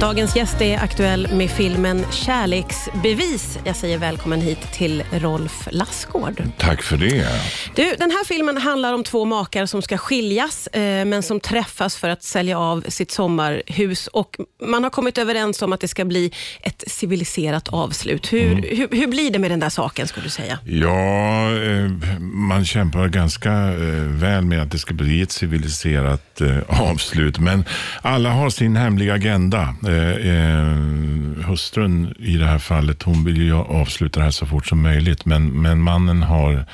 Dagens gäst är aktuell med filmen Kärleksbevis. Jag säger välkommen hit till Rolf Lassgård. Tack för det. Du, den här filmen handlar om två makar som ska skiljas, eh, men som träffas för att sälja av sitt sommarhus. Och Man har kommit överens om att det ska bli ett civiliserat avslut. Hur, hur, hur blir det med den där saken, skulle du säga? Ja, eh, man kämpar ganska eh, väl med att det ska bli ett civiliserat avslut. Men alla har sin hemliga agenda. Eh, eh, hustrun i det här fallet, hon vill ju avsluta det här så fort som möjligt. Men, men mannen har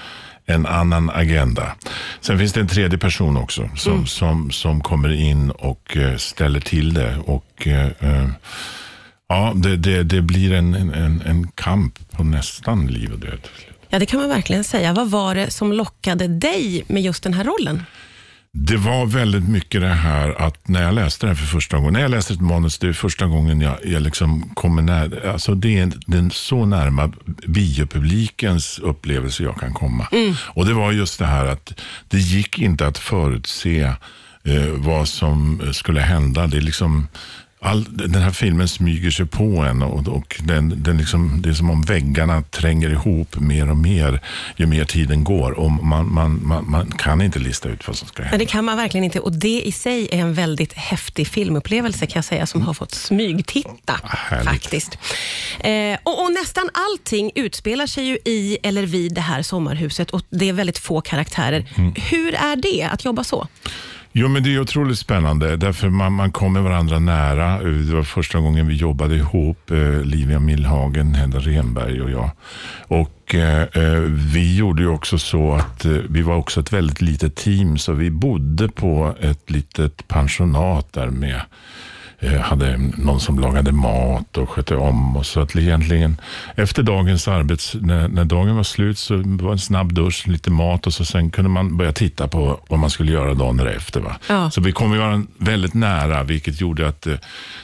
en annan agenda. Sen finns det en tredje person också som, som, som kommer in och eh, ställer till det. Och eh, eh, Ja, det, det, det blir en, en, en kamp på nästan liv och död. Ja, det kan man verkligen säga. Vad var det som lockade dig med just den här rollen? Det var väldigt mycket det här att när jag läste det här för första gången, när jag läste ett manus, det är första gången jag, jag liksom kommer nära, alltså det är den så närma biopublikens upplevelse jag kan komma. Och det var just det här att det gick inte att förutse eh, vad som skulle hända. Det är liksom, all, den här filmen smyger sig på en och, och den, den liksom, det är som om väggarna tränger ihop mer och mer ju mer tiden går. Och man, man, man, man kan inte lista ut vad som ska Men hända. det kan man verkligen inte och det i sig är en väldigt häftig filmupplevelse kan jag säga som har fått smygtitta Härligt. faktiskt. Eh, och, och nästan allting utspelar sig ju i eller vid det här sommarhuset och det är väldigt få karaktärer. Hur är det att jobba så? Jo, men det är otroligt spännande. Därför man, man kommer varandra nära. Eh, det var första gången vi jobbade ihop, eh, Livia Millhagen, Hedda Renberg och jag. Och eh, eh, vi gjorde ju också så att eh, vi var också ett väldigt litet team, så vi bodde på ett litet pensionat där med hade någon som lagade mat och skötte om oss. Så att egentligen efter dagens arbets, när, när dagen var slut så var en snabb dusch, lite mat och så sen kunde man börja titta på vad man skulle göra dagen därefter. Va? Ja. Så vi kom ju varandra väldigt nära, vilket gjorde att det,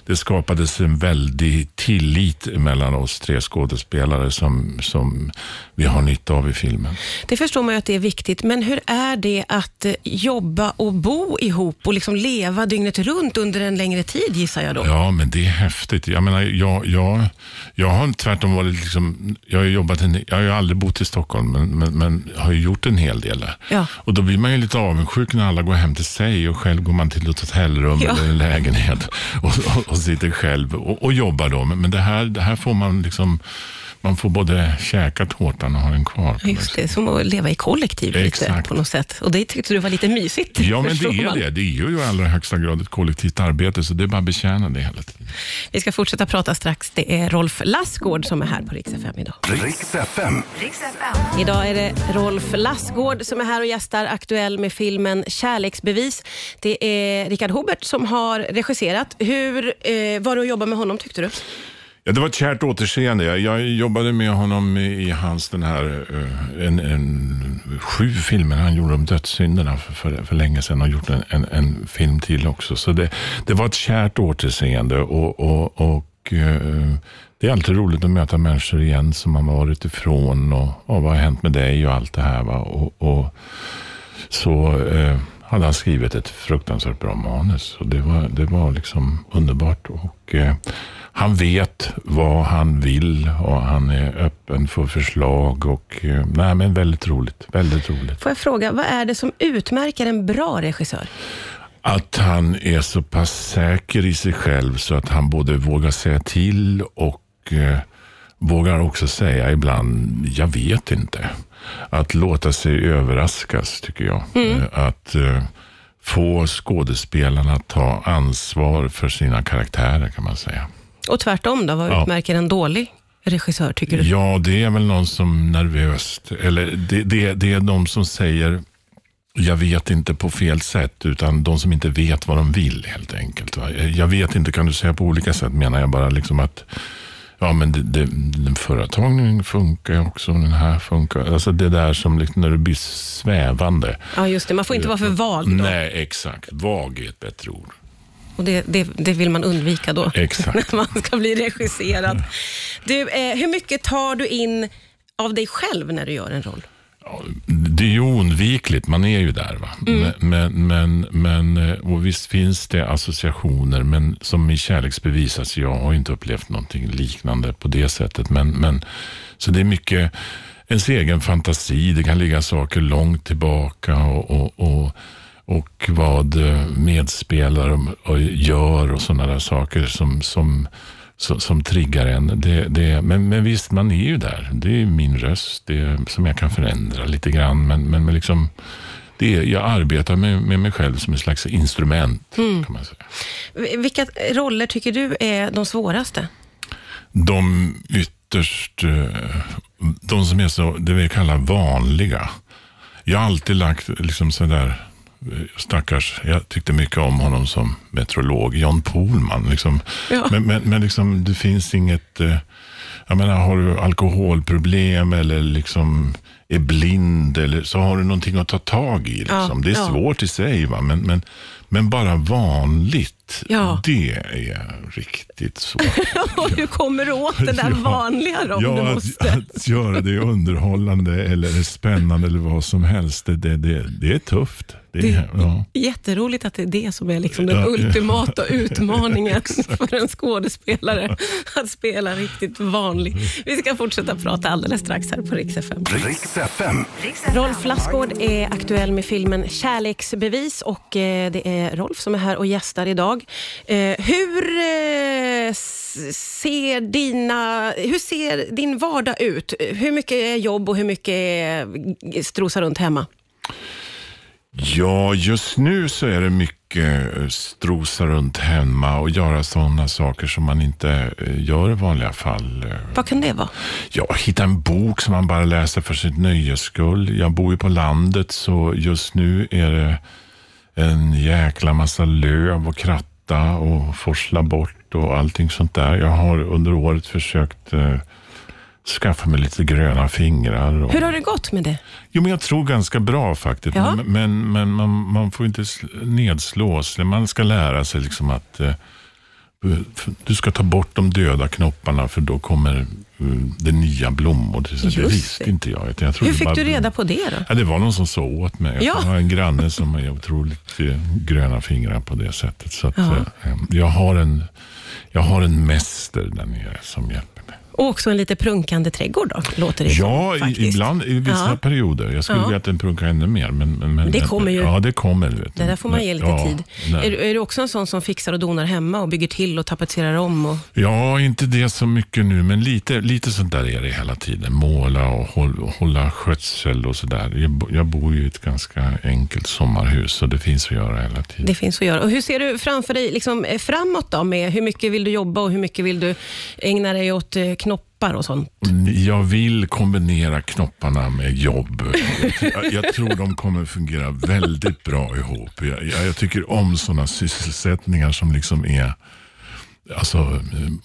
det skapades en väldig tillit mellan oss tre skådespelare som, som vi har nytta av i filmen. Det förstår man ju att det är viktigt, men hur är det att eh, jobba och bo ihop och liksom leva dygnet runt under en längre tid gissar jag då? Ja, men det är häftigt. Jag menar, jag, jag, jag har tvärtom varit liksom, jag har jobbat en, jag har ju aldrig bott i Stockholm, men, men, men har ju gjort en hel del där. Ja. Och då blir man ju lite avundsjuk när alla går hem till sig och själv går man till ett hotellrum Ja. eller en lägenhet och, och, och sitter själv och, och jobbar då. Men, men det, här, det här får man liksom, man får både käka tårtan och ha den kvar. Just det, som att leva i kollektiv lite på något sätt. Och det tyckte du var lite mysigt. Ja, men det är man. det. Det är ju i allra högsta grad ett kollektivt arbete, så det är bara att betjäna det hela tiden. Vi ska fortsätta prata strax. Det är Rolf Lassgård som är här på Rix FM idag. Riks FM. Idag är det Rolf Lassgård som är här och gästar aktuell med filmen Kärleksbevis. Det är Richard Hobert som har regisserat. Hur eh, var det att jobba med honom tyckte du? Ja, det var ett kärt återseende. Jag, jag jobbade med honom i, i hans den här, eh, en, en, sju filmer han gjorde om dödssynderna för, för, för länge sedan och gjort en, en, en film till också. Så det, det var ett kärt återseende och, och, och eh, det är alltid roligt att möta människor igen som man har varit ifrån och, och vad har hänt med dig och allt det här. Va? Och, och så eh, hade han skrivit ett fruktansvärt bra manus. Och det var, det var liksom underbart. Och, eh, han vet vad han vill och han är öppen för förslag. Och, eh, nej, men väldigt roligt. Väldigt roligt. Får jag fråga, vad är det som utmärker en bra regissör? Att han är så pass säker i sig själv så att han både vågar säga till och eh, vågar också säga ibland, jag vet inte. Att låta sig överraskas tycker jag. Eh, Att eh, få skådespelarna att ta ansvar för sina karaktärer kan man säga. Och tvärtom då, vad Ja. utmärker en dålig regissör tycker du? Ja, det är väl någon som nervöst, eller det, det, det är de som säger jag vet inte på fel sätt, utan de som inte vet vad de vill helt enkelt. Va? Jag vet inte kan du säga på olika sätt, menar jag bara liksom att Ja, men det, det, den förra tagningen funkar ju också, den här funkar. Alltså det där som liksom när du blir svävande. Ja, just det. Man får inte vara för vag då. Nej, exakt. Vag är ett bättre ord. Och det, det, det vill man undvika då, Exakt. när man ska bli regisserad. Du, eh, hur mycket tar du in av dig själv när du gör en roll? Ja, det är ju oundvikligt, man är ju där. Va? Mm. Men, men, men, eh, och visst finns det associationer, men som i kärleksbevis, alltså jag har inte upplevt någonting liknande på det sättet. Men, men, så det är mycket ens egen fantasi, det kan ligga saker långt tillbaka och, och, och, och vad eh, medspelare gör och sådana där saker som, som som, som triggar en. Det, det, men, men visst, man är ju där. Det är min röst det är, som jag kan förändra lite grann. Men, men, men liksom, det är, jag arbetar med, med mig själv som ett slags instrument. Mm. kan man säga. Vilka roller tycker du är de svåraste? De ytterst, eh, de som är så, det vi kallar vanliga. Jag har alltid lagt liksom sådär stackars, jag tyckte mycket om honom som meteorolog, Jan Pohlman. Liksom. Ja. Men, men, men liksom, det finns inget, eh, jag menar, har du alkoholproblem eller liksom är blind eller så har du någonting att ta tag i. Liksom. Ja, det är ja. svårt i sig, va? Men, men, men bara vanligt, Ja. det är riktigt svårt. Och hur kommer du åt det där Ja. vanliga då, om du Ja, måste? att, att göra det underhållande eller spännande eller vad som helst, det, det, det, det är tufft. Det är, Det- ja. Jätteroligt att det är det som är liksom den Ja, ja. ultimata utmaningen för en skådespelare, att spela riktigt vanlig. Vi ska fortsätta prata alldeles strax här på Rix FM. Riks FM. Rolf Lassgård är aktuell med filmen Kärleksbevis och eh, det är Rolf som är här och gästar idag. Eh, hur, eh, ser dina, hur ser din vardag ut? Hur mycket är jobb och hur mycket är strosa runt hemma? Ja, just nu så är det mycket eh, strosa runt hemma och göra sådana saker som man inte eh, gör i vanliga fall. Eh, Vad kan det vara? Ja, hitta en bok som man bara läser för sitt nöjes skull. Jag bor ju på landet så just nu är det en jäkla massa löv och kratta och forsla bort och allting sånt där. Jag har under året försökt eh, skaffa mig lite gröna fingrar. Och... Hur har det gått med det? Jo, men jag tror ganska bra faktiskt. Ja. Men, men, men man, man får inte sl- nedslås. Man ska lära sig liksom att eh, du ska ta bort de döda knopparna för då kommer eh, det nya blommor. Det, det Just visste det. inte jag. jag Hur fick bara- du reda på det då? Ja, det var någon som sa åt mig. Ja. Jag har en granne som har otroligt eh, gröna fingrar på det sättet. Så att, Ja. eh, jag, har en, jag har en mäster där nere som hjälper. Och också en lite prunkande trädgård då, låter det Ja, som, ibland i vissa Ja. perioder. Jag skulle Ja. vilja att den punkar ännu mer. Men, men, men, Det kommer ju. Ja, det kommer. Vet. Det där får man ge lite ja, tid. Är, du- är du också en sån som fixar och donar hemma och bygger till och tapetserar om? Och... Ja, inte det så mycket nu, men lite, lite sånt där är det hela tiden. Måla och håll, och hålla skötsel och sådär. Jag, jag bor ju i ett ganska enkelt sommarhus, och det finns att göra hela tiden. Det finns att göra. Och hur ser du framför dig liksom, eh, framåt då? Med hur mycket vill du jobba och hur mycket vill du ägna dig åt eh, knoppar och sånt? Jag vill kombinera knopparna med jobb. Jag, jag tror de kommer fungera väldigt bra ihop. Jag, jag, jag tycker om sådana sysselsättningar som liksom är alltså,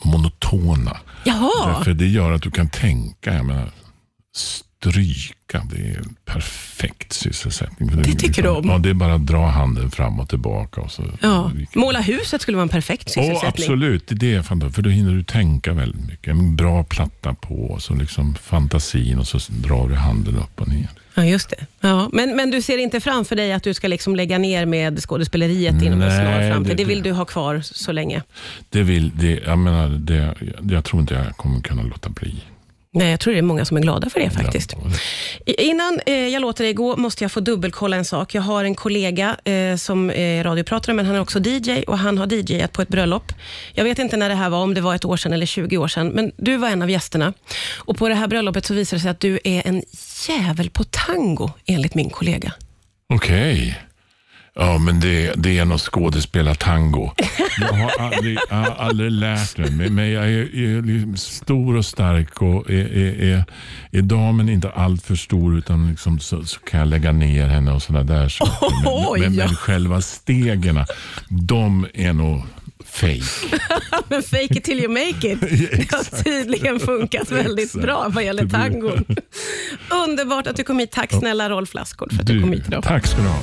monotona. Jaha, Därför det gör att du kan tänka. Jag menar, stryka, det är en perfekt sysselsättning. Det tycker du om? Ja, det är bara att dra handen fram och tillbaka. Och så, ja. måla huset skulle vara en perfekt sysselsättning. absolut, det är fantastiskt. För då hinner du tänka väldigt mycket. En bra platta på, och så liksom fantasin och så drar du handen upp och ner. Ja, just det. Ja. Men, men du ser inte framför dig att du ska liksom lägga ner med skådespeleriet inom en snar framtid? det- vill du ha kvar så länge? Det vill, det, jag menar, det, jag tror inte jag kommer kunna låta bli. Nej, jag tror det är många som är glada för det faktiskt. Ja, Innan eh, jag låter dig gå måste jag få dubbelkolla en sak. Jag har en kollega eh, som är radiopratare, men han är också DJ och han har DJat på ett bröllop. Jag vet inte när det här var, om det var ett år sedan eller 20 år sedan, men du var en av gästerna. Och På det här bröllopet så visade det sig att du är en jävel på tango, enligt min kollega. Okej. Ja, men det, det är nog skådespela tango. Jag har aldrig, jag har aldrig lärt mig, men- men jag är, är liksom stor och stark och är, är, är, är damen inte allt för stor utan liksom så, så kan jag lägga ner henne och sådana där saker. Men, men, ja. men själva stegen, de är nog fake. Men fake it till you make it. Det har tydligen funkat väldigt bra vad gäller tangon. Underbart att du kom hit. Tack snälla Rolf Lassgård för att du, Du, kom hit idag. tack ska du ha.